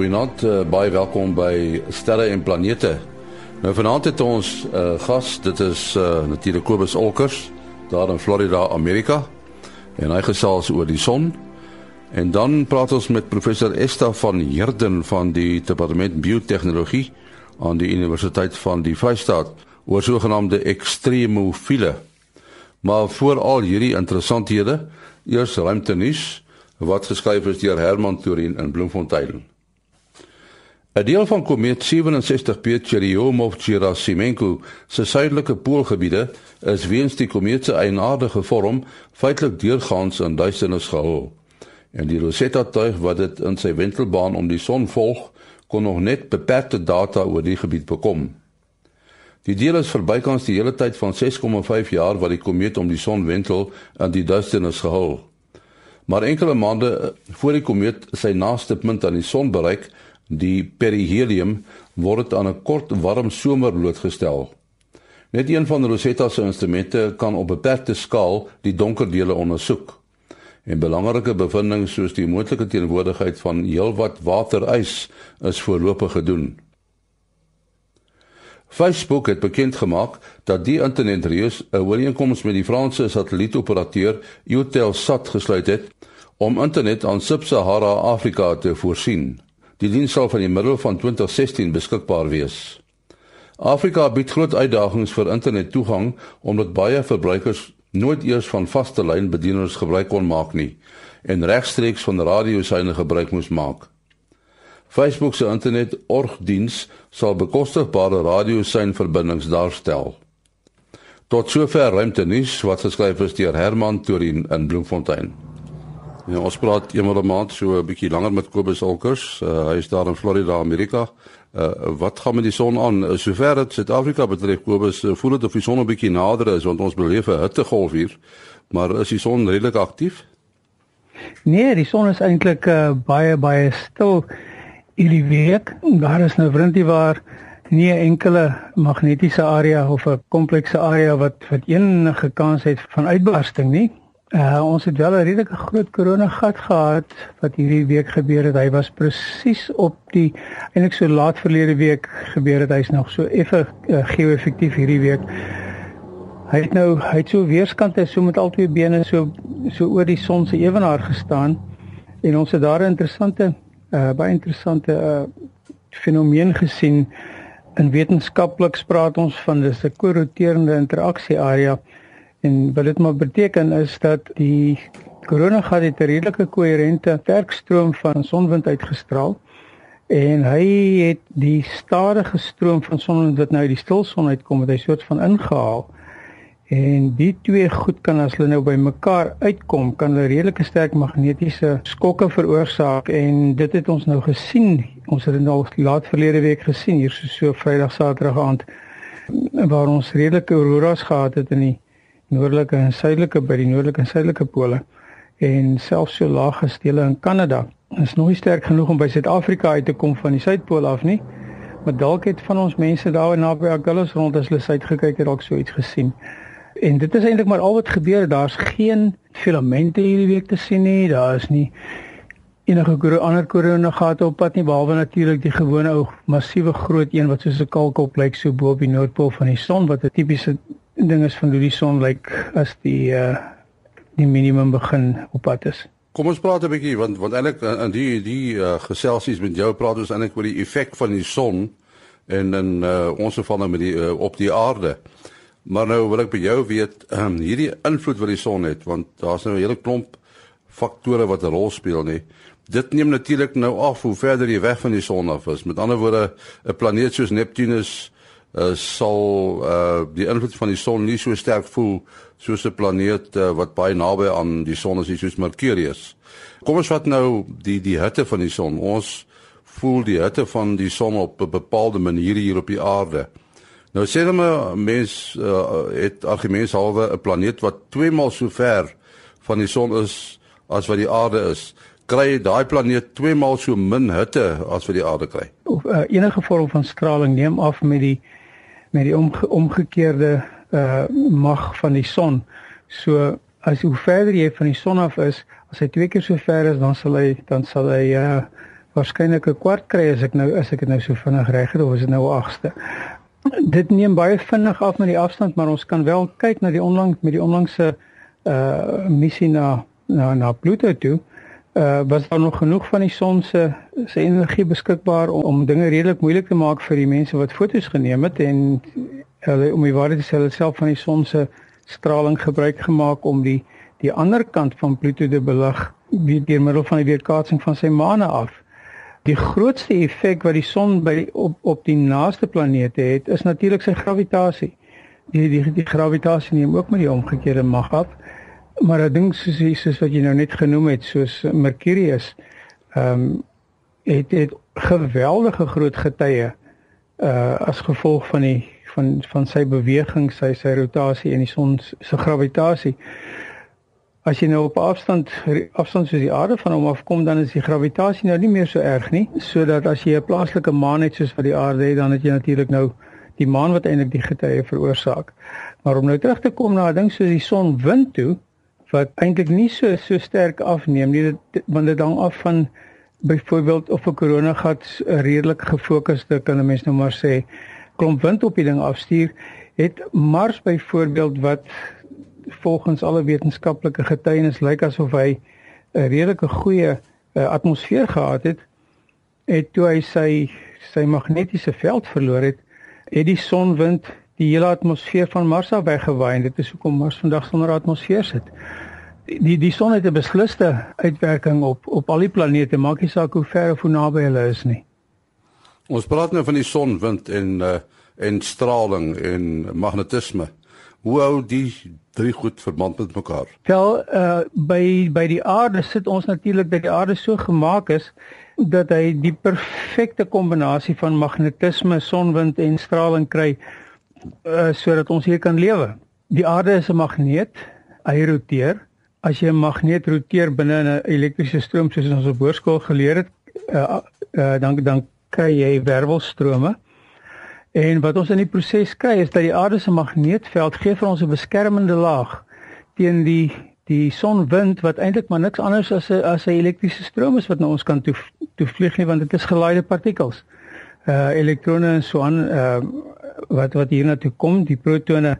Goeienaand, uh, baie welkom by Sterre en Planete. Nou vanaand het ons 'n uh, gas, dit is uh, natuurlik Kobus Olkers daar in Florida, Amerika. En hy gesels oor die son. En dan praat ons met professor Esta van Heerden van die Departement Biotehnologie aan die Universiteit van die Vrystaat oor sogenaamde ekstremofiele. Maar voor al hierdie interessanthede, eers ruimte nuus wat geskryf is deur Herman Turin in Bloemfontein. 'n Deel van komeet 67P Churyumov-Gerasimenko se suidelike poolgebiede is weens die komeet se eienaardige vorm feitelik deurgaans in duisternis gehul. En die Rosetta-tuig wat dit in sy wentelbaan om die son volg, kon nog net beperkte data oor die gebied bekom. Die deel is verbykans die hele tyd van 6,5 jaar wat die komeet om die son wentel in die duisternis gehul. Maar enkele maande voor die komeet sy naaste punt aan die son bereik, die perihelium, word aan 'n kort warm somer blootgestel. Net een van Rosetta se instrumente kan op 'n beperkte skaal die donker dele ondersoek. En belangrike bevindinge soos die moontlike teenwoordigheid van heelwat waterys is voorlopig gedoen. Facebook het bekend gemaak dat die internetreus 'n ooreenkoms met die Franse satellietoperateur Eutelsat gesluit het om internet aan Sub-Sahara Afrika te voorsien. Die diens sal van die middel van 2016 beskikbaar wees. Afrika bied groot uitdagings vir internettoegang omdat baie verbruikers nooit eers van vaste lynbedieners gebruik kon maak nie en regstreeks van radiosyne gebruik moes maak. Facebook se internet orgdiens sal bekostigbare radiosynverbindings daarstel. Tot sover ruimte nuus wat geskryf is deur Herman Torin in Bloemfontein. Ja, ons praat eendag 'n maand so 'n bietjie langer met Kobus Olkers. Uh, hy is daar in Florida, Amerika. Uh, wat gaan met die son aan? Uh, sover dit Suid-Afrika betref, Kobus, uh, voel dit of die son 'n bietjie nader is want ons beleef 'n hittegolf hier. Maar is die son redelik aktief? Nee, die son is eintlik uh, baie baie stil hierdie week. Daar is nou vrindie waar nie 'n enkele magnetiese area of 'n komplekse area wat wat enige kans het van uitbarsting nie. Uh ons het wel 'n redelike groot korona gat gehad wat hierdie week gebeur het. Hy was presies op die eintlik so laat verlede week gebeur het. Hy's nog so effe uh, geo-effektief hierdie week. Hy het nou hy het so weerskante so met al twee bene so so oor die son se ewenaar gestaan en ons het daar 'n interessante uh baie interessante uh fenomeen gesien. In wetenskaplik praat ons van dis 'n korroterende interaksie area en wat dit maar beteken is dat die koronagat het 'n redelike koherente werkstroom van sonwind uitgestraal en hy het die stadige stroom van sonwind wat nou uit die stilson uitkom, het hy soort van ingehaal. En die twee goed kan as hulle nou by mekaar uitkom, kan hulle redelike sterk magnetiese skokke veroorsaak en dit het ons nou gesien. Ons het dit nou laat verlede week gesien hier so, so Vrydag Saterdag aand waar ons redelike auroras gehad het in die noordelike en suidelike by die noordelike en suidelike pole en selfs so laag gestele in Kanada. Is nog nie sterk genoeg om by Suid-Afrika uit te kom van die suidpool af nie. Maar dalk het van ons mense daar naby Agulhas rond as hulle suid gekyk het dalk so iets gesien. En dit is eintlik maar al wat gebeur. Daar's geen filamente hierdie week te sien nie. Daar is nie enige kor ander korona gate op pad nie behalwe natuurlik die gewone ou massiewe groot een wat soos 'n kalkop lyk so bo op die noordpool van die son wat 'n tipiese ding is van hoe die son lyk as die uh die minimum begin op pad is. Kom ons praat 'n bietjie want want eintlik in die die uh, geselsies met jou praat ons eintlik oor die effek van die son en in uh, ons nou met die uh, op die aarde. Maar nou wil ek by jou weet, um, hierdie invloed wat die son het, want daar's nou 'n hele klomp faktore wat 'n rol speel nie. Dit neem natuurlik nou af hoe verder jy weg van die son af is. Met ander woorde, 'n planeet soos Neptunus uh, sal uh, die invloed van die son nie so sterk voel soos 'n planeet uh, wat baie naby aan die son is, soos Mercurius. Kom ons vat nou die die hitte van die son. Ons voel die hitte van die son op 'n bepaalde manier hier op die aarde. Nou sê hulle 'n mens uh, het argumente halwe 'n planeet wat 2 maal so ver van die son is as wat die aarde is. Kry daai planeet 2 maal so min hitte as wat die aarde kry. Of uh, enige vorm van straling neem af met die met die omge omgekeerde uh mag van die son. So as hoe verder jy van die son af is, as hy twee keer so ver is, dan sal hy dan sal hy uh waarskynlik 'n kwart kry as ek nou as ek dit nou so vinnig reg het of is dit nou 'n agste. Dit neem baie vinnig af met die afstand, maar ons kan wel kyk na die onlangs met die onlangse uh missie na na na Pluto toe. Uh was daar nog genoeg van die son se se energie beskikbaar om, om dinge redelik moeilik te maak vir die mense wat foto's geneem het en hulle om die waarheid te sê hulle self van die son se straling gebruik gemaak om die die ander kant van Pluto te belig deur middel van die weerkaatsing van sy maane af. Die grootste effek wat die son by op op die naaste planete het, is natuurlik sy gravitasie. Die die die gravitasie neem ook met die omgekeerde mag af. Maar 'n ding soos soos wat jy nou net genoem het, soos Mercurius, ehm um, het het geweldige groot getye uh as gevolg van die van van sy beweging, sy sy rotasie en die son se gravitasie. As jy nou op afstand afstand soos die aarde van hom afkom, dan is die gravitasie nou nie meer so erg nie, sodat as jy 'n plaaslike maan het soos wat die aarde het, dan het jy natuurlik nou die maan wat eintlik die getye veroorsaak. Maar om nou terug te kom na 'n ding soos die son wind toe wat eintlik nie so so sterk afneem nie, dit, want dit hang af van byvoorbeeld of 'n koronagat redelik gefokusde kan 'n mens nou maar sê klomp wind op die ding afstuur, het Mars byvoorbeeld wat volgens alle wetenskaplike getuienis lyk asof hy 'n redelike goeie uh, atmosfeer gehad het, het toe hy sy sy magnetiese veld verloor het, het die sonwind die hele atmosfeer van Mars af weggewaai en dit is hoekom Mars vandag sonder atmosfeer sit. Die die son het 'n beslisste uitwerking op op al die planete, maak nie saak hoe ver of hoe naby hulle is nie. Ons praat nou van die sonwind en uh, en straling en magnetisme. Hoe hou die drie goed verband met mekaar? Wel, uh by by die aarde sit ons natuurlik dat die aarde so gemaak is dat hy die perfekte kombinasie van magnetisme, sonwind en straling kry uh sodat ons hier kan lewe. Die aarde is 'n magneet, hy roteer. As jy 'n magneet roteer binne 'n elektriese stroom soos ons op hoërskool geleer het, uh, uh dan dan kry jy wervelstrome. En wat ons in die proses kry is dat die aarde se magneetveld gee vir ons 'n beskermende laag teen die die sonwind wat eintlik maar niks anders as 'n as 'n elektriese stroom is wat na ons kan toe toe vlieg nie want dit is gelaaide partikels. Uh elektrone en so aan uh wat wat hier na toe kom, die protone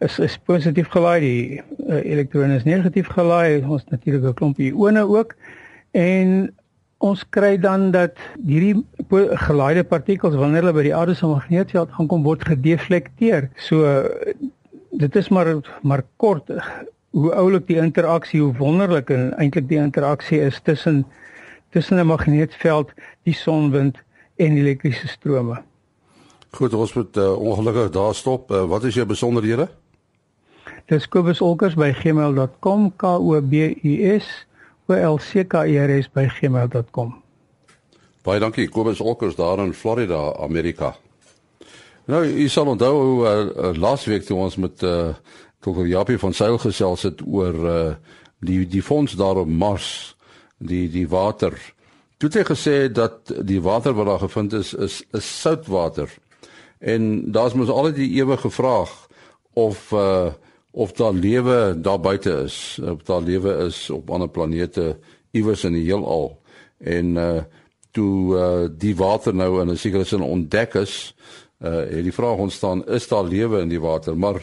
is is positief gelaai, die uh, elektrone is negatief gelaai. Ons natuurlik 'n klomp ione ook. En ons kry dan dat hierdie gelaaide partikels wanneer hulle by die aarde se magneetveld gaan kom word gedeflekteer. So dit is maar maar kort hoe oulik die interaksie, hoe wonderlik en eintlik die interaksie is tussen tussen 'n magneetveld, die sonwind en elektriese strome. Goed, ons moet uh, ongelukkig daar stop. Uh, wat is jou besonderhede? Dis Kobus by gmail.com k o b u s olcurs@gmail.com. Baie dankie Kobus Olkers daar in Florida, Amerika. Nou, jy sal onthou hoe uh, uh, laasweek toe ons met uh, Dr. Japie van Sail gesels het oor uh, die die fonds daar op Mars, die die water. Toe het hy gesê dat die water wat daar gevind is is is soutwater. En daar's mos altyd die ewige vraag of uh of daar lewe daar buite is, of daar lewe is op ander planete iewers in die heelal. En uh toe uh die water nou in 'n sekere sin ontdek is, uh het die vraag ontstaan, is daar lewe in die water? Maar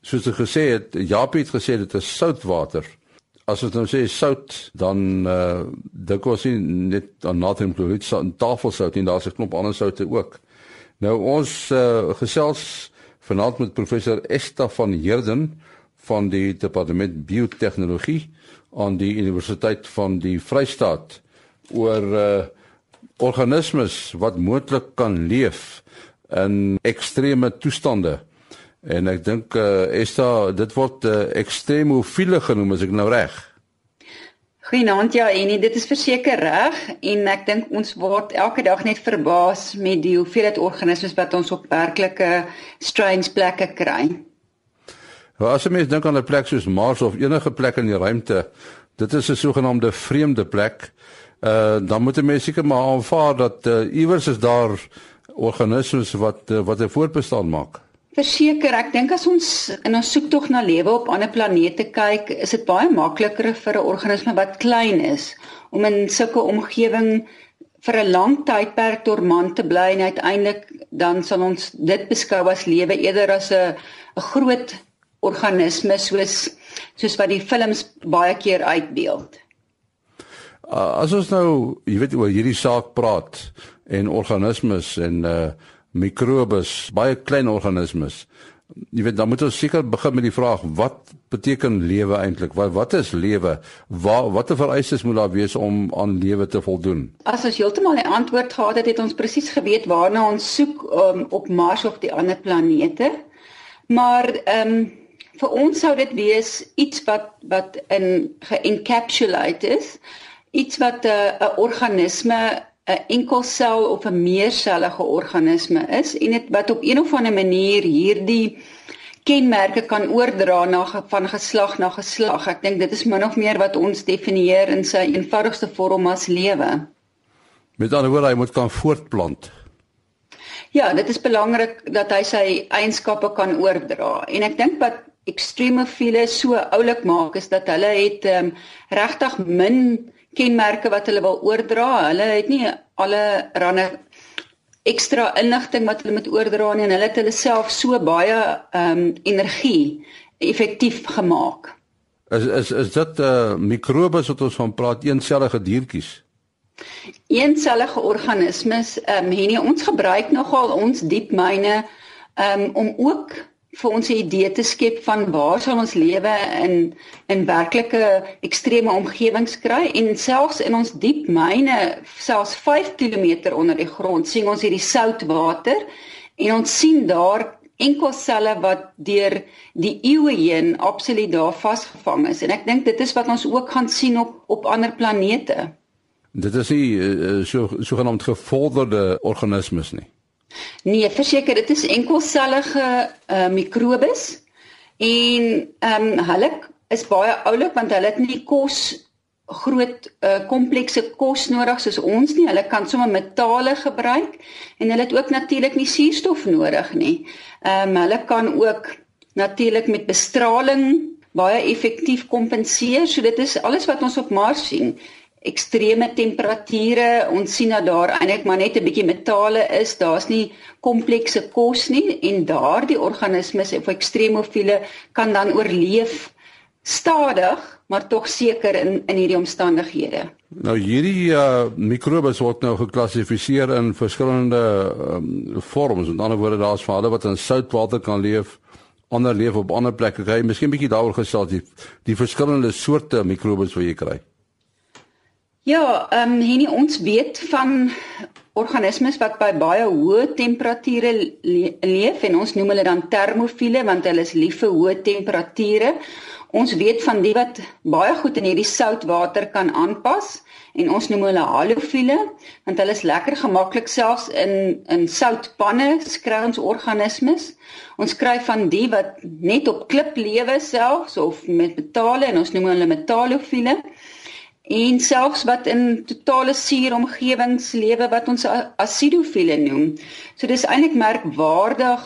soos ek gesê het, Japie het gesê dit is soutwater. As ons nou sê sout, dan uh ons nie net aan natriumkloried, aan tafelsout en daar's 'n klomp ander soutte ook. Nou ons uh gesels vanaand met professor Esta van Heerden van die departement biotehnologie aan die universiteit van die Vrystaat oor uh, organismes wat moontlik kan leef in ekstreme toestande. En ek dink uh, Esta dit word uh, ekstremofiele genoem as ek nou reg. Goeienaand ja, en dit is verseker reg en ek dink ons word elke dag net verbaas met die hoeveelheid organismes wat ons op werklike strange plekke kry. Nou as jy mens dink aan 'n plek soos Mars of enige plek in die ruimte, dit is 'n sogenaamde vreemde plek. Uh dan moet 'n mens seker maar aanvaar dat uh, iewers is daar organismes wat uh, wat 'n voortbestaan maak. Verseker, ek dink as ons in ons soek tog na lewe op ander planete kyk, is dit baie makliker vir 'n organisme wat klein is om in sulke omgewing vir 'n lang tydperk dormant te bly en uiteindelik dan sal ons dit beskou as lewe eerder as 'n 'n groot organisme soos soos wat die films baie keer uitbeeld. Uh, as ons nou, jy weet oor hierdie saak praat en organismes en uh mikrobes, baie klein organismes. Jy weet, dan moet ons seker begin met die vraag wat beteken lewe eintlik? Wat wat is lewe? Wat watter vereistes moet daar wees om aan lewe te voldoen? As ons heeltemal die antwoord gehad het, het ons presies geweet waarna ons soek um, op Mars of die ander planete. Maar ehm um, vir ons sou dit wees iets wat wat in ge-encapsulate is, iets wat 'n uh, 'n organisme 'n enkelsel of 'n meersellige organisme is en dit wat op een of ander manier hierdie kenmerke kan oordra na van geslag na geslag. Ek dink dit is min of meer wat ons definieer in sy eenvoudigste vorm as lewe. Met ander woorde, hy moet kan voortplant. Ja, dit is belangrik dat hy sy eienskappe kan oordra. En ek dink wat ekstremofiele so oulik maak is dat hulle het um, regtig min kenmerke wat hulle wil oordra. Hulle het nie alle rande ekstra inligting wat hulle moet oordra nie en hulle het hulle self so baie ehm um, energie effektief gemaak. Is is is dit 'n uh, mikrobes wat ons van praat, eensellige diertjies? Eensellige organismes, ehm um, hier ons gebruik nogal ons diepmyne ehm um, om ook vir ons 'n idee te skep van waar sal ons lewe in in werklike ekstreme omgewings kry en selfs in ons diep myne selfs 5 km onder die grond sien ons hierdie soutwater en ons sien daar enkel selle wat deur die eeue heen absoluut daar vasgevang is en ek dink dit is wat ons ook gaan sien op op ander planete. Dit is nie uh, so sogenaamd gevorderde organismes nie. Nee, verseker dit is enkelsellige uh, mikrobes en ehm um, hulle is baie oulik want hulle het nie kos groot uh, komplekse kos nodig soos ons nie. Hulle kan sommer metale gebruik en hulle het ook natuurlik nie suurstof nodig nie. Ehm um, hulle kan ook natuurlik met bestraling baie effektief kompenseer. So dit is alles wat ons op Mars sien ekstreme temperature. Ons sien dat daar eintlik maar net 'n bietjie metale is. Daar's nie komplekse kos nie en daardie organismes of ekstremofiele kan dan oorleef stadig maar tog seker in in hierdie omstandighede. Nou hierdie uh, mikrobes word nou geklassifiseer in verskillende um, vorms. Met ander woorde daar's vir hulle wat in soutwater kan leef ander leef op ander plekke. Kry miskien bietjie daaroor gesels die, die verskillende soorte mikrobes wat jy kry Ja, ehm um, hierdie ons weet van organismes wat by baie hoë temperature le leef en ons noem hulle dan termofiele want hulle is lief vir hoë temperature. Ons weet van die wat baie goed in hierdie soutwater kan aanpas en ons noem hulle halofiele want hulle is lekker gemaklik selfs in in soutpanne skry ons organismes. Ons kry van die wat net op klip lewe selfs of met metale en ons noem hulle metalofiele en selfs wat in totale suur omgewings lewe wat ons asidofiele noem. So dis eintlik merkwaardig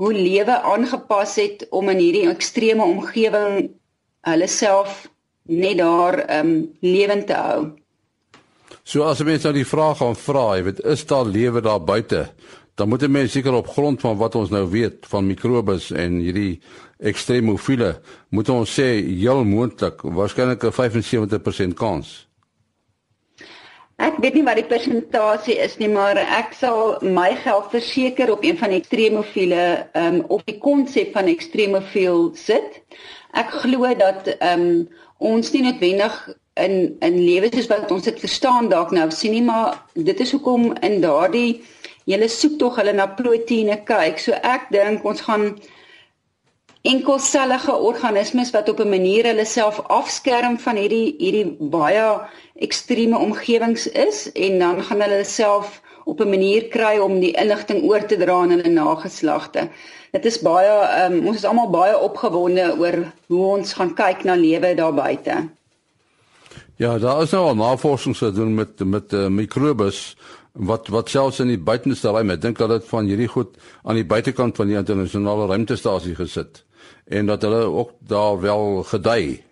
hoe lewe aangepas het om in hierdie ekstreme omgewing hulle self net daar um lewend te hou. So as jy mens nou die vraag gaan vra, jy weet, is daar lewe daar buite? Dan moet jy mens seker op grond van wat ons nou weet van mikrobes en hierdie ekstremofiele moet ons sê heel moontlik waarskynlik 'n 75% kans. Ek weet nie wat die persentasie is nie, maar ek sal my geld verseker op een van die ekstremofiele ehm um, op die konsep van ekstremofiel sit. Ek glo dat ehm um, ons nie noodwendig in in lewe soos wat ons dit verstaan dalk nou sien nie, maar dit is hoekom in daardie hele soek tog hulle na proteïene kyk. So ek dink ons gaan enkelsellige organismes wat op 'n manier hulle self afskerm van hierdie hierdie baie ekstreme omgewings is en dan gaan hulle self op 'n manier kry om die inligting oor te dra aan hulle nageslagte. Dit is baie um, ons is almal baie opgewonde oor hoe ons gaan kyk na lewe daar buite. Ja, daar is nou al navorsing gedoen met met uh, mikrobes wat wat selfs in die buitenste ruimte, ek dink dat dit van hierdie goed aan die buitekant van die internasionale ruimtestasie gesit en dat hulle ook daar wel gedei.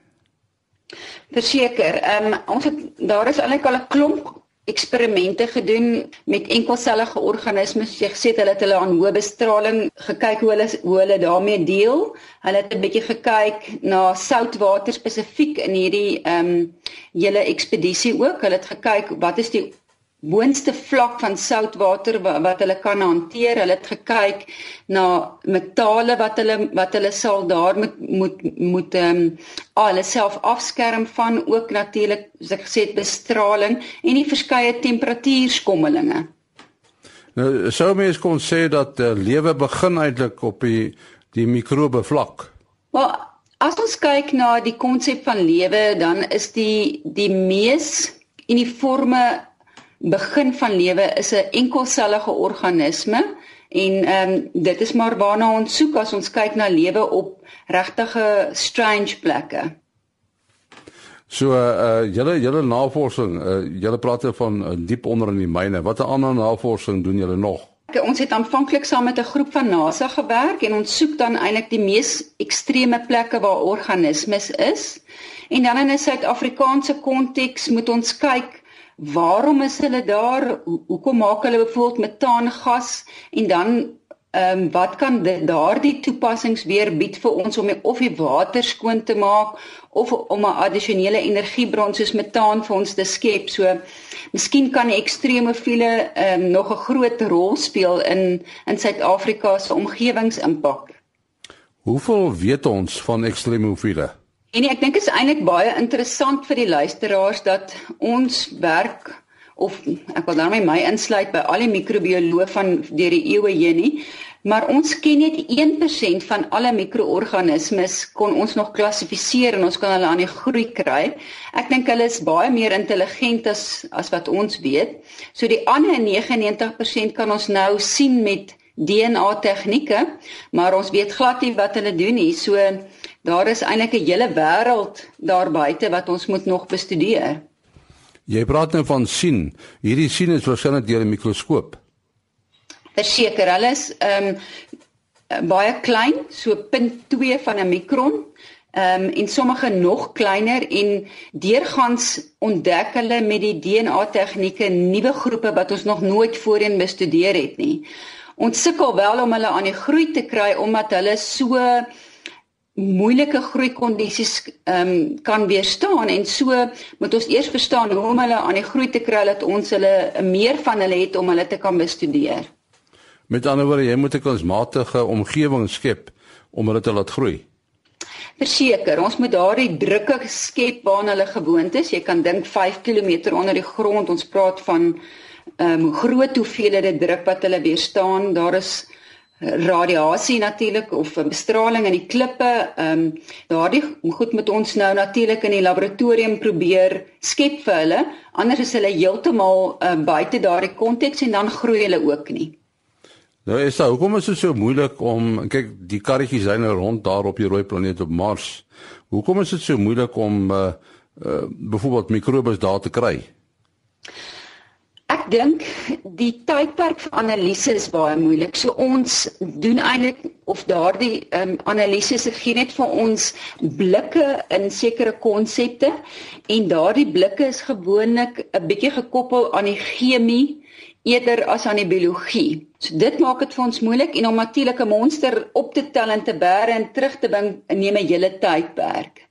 Verseker, ehm um, ons het daar is eintlik al 'n klomp eksperimente gedoen met enkelsellige organismes. Jy gesê hulle het hulle aan hoë bestraling gekyk hoe hulle hoe hulle daarmee deel. Hulle het 'n bietjie gekyk na soutwater spesifiek in hierdie ehm um, hele ekspedisie ook. Hulle het gekyk wat is die boonste vlak van soutwater wat, wat hulle kan hanteer. Hulle het gekyk na metale wat hulle wat hulle sal daar moet moet moet ehm um, hulle self afskerm van ook natuurlik soos ek gesê het bestraling en die verskeie temperatuurskommelinge. Nou sou mens kon sê dat uh, lewe begin eintlik op die die mikrobe vlak. Wel as ons kyk na die konsep van lewe dan is die die mees uniforme begin van lewe is 'n enkelsellige organisme en ehm um, dit is maar waarna ons soek as ons kyk na lewe op regtige strange plekke. So uh julle julle navorsing, uh julle praat hier van uh, diep onder in die myne. Watter ander navorsing doen julle nog? Okay, ons het aanvanklik saam met 'n groep van NASA gewerk en ons soek dan eintlik die mees ekstreme plekke waar organismes is. En dan in 'n Suid-Afrikaanse konteks moet ons kyk Waarom is hulle daar? Hoekom maak hulle byvoorbeeld metaangas en dan ehm um, wat kan daardie toepassings weer bied vir ons om of die water skoon te maak of om 'n addisionele energiebron soos metaan vir ons te skep. So miskien kan ekstremofiele ehm um, nog 'n groot rol speel in in Suid-Afrika se omgewingsimpak. Hoeveel weet ons van ekstremofiele? En ek dink dit is eintlik baie interessant vir die luisteraars dat ons werk of ek wil daarmee my insluit by al die microbioloë van deur die eeue heen nie, maar ons ken net 1% van alle mikroorganismes kon ons nog klassifiseer en ons kan hulle aan die groei kry. Ek dink hulle is baie meer intelligent as as wat ons weet. So die ander 99% kan ons nou sien met DNA tegnieke, maar ons weet glad nie wat hulle doen nie. So daar is eintlik 'n hele wêreld daar buite wat ons moet nog bestudeer. Jy praat nou van sien. Hierdie sien is waarskynlik deur 'n mikroskoop. Verseker, hulle is ehm um, baie klein, so 0.2 van 'n mikron. Ehm um, en sommige nog kleiner en deurgangs ontdek hulle met die DNA tegnieke nuwe groepe wat ons nog nooit voorheen bestudeer het nie. Ons sukkel wel om hulle aan die groei te kry omdat hulle so moeilike groeikondisies ehm um, kan weerstaan en so moet ons eers verstaan hoe om hulle aan die groei te kry dat ons hulle meer van hulle het om hulle te kan bestudeer. Met ander woorde, jy moet 'n kunsmatige omgewing skep om hulle te laat groei. Verseker, ons moet daardie drukke skep waarna hulle gewoond is. Jy kan dink 5 km onder die grond. Ons praat van ehm um, groot hoeveelhede druk wat hulle weerstaan. Daar is radiasie natuurlik of bestraling in die klippe. Ehm um, daardie goed moet ons nou natuurlik in die laboratorium probeer skep vir hulle. Anders is hulle heeltemal uh, buite daardie konteks en dan groei hulle ook nie. Nou is dit hoekom is dit so moeilik om kyk die karretjies hy nou rond daar op die rooi planeet op Mars. Hoekom is dit so moeilik om uh, uh byvoorbeeld mikrobes daar te kry? Ek dink die tydperk vir analises is baie moeilik. So ons doen eintlik of daardie um, analises gee net vir ons blikke in sekere konsepte en daardie blikke is gewoonlik 'n bietjie gekoppel aan die chemie eerder as aan die biologie. So dit maak dit vir ons moeilik en om natuurlike monster op te tel en te bære en terug te bring neem 'n hele tydperk.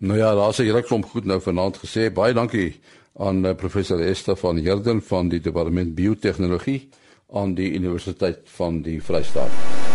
Nou ja, daar's 'n hele klomp goed nou vanaand gesê. Baie dankie aan uh, professor Esther van Heerden van die departement biotehnologie aan die Universiteit van die Vrystaat.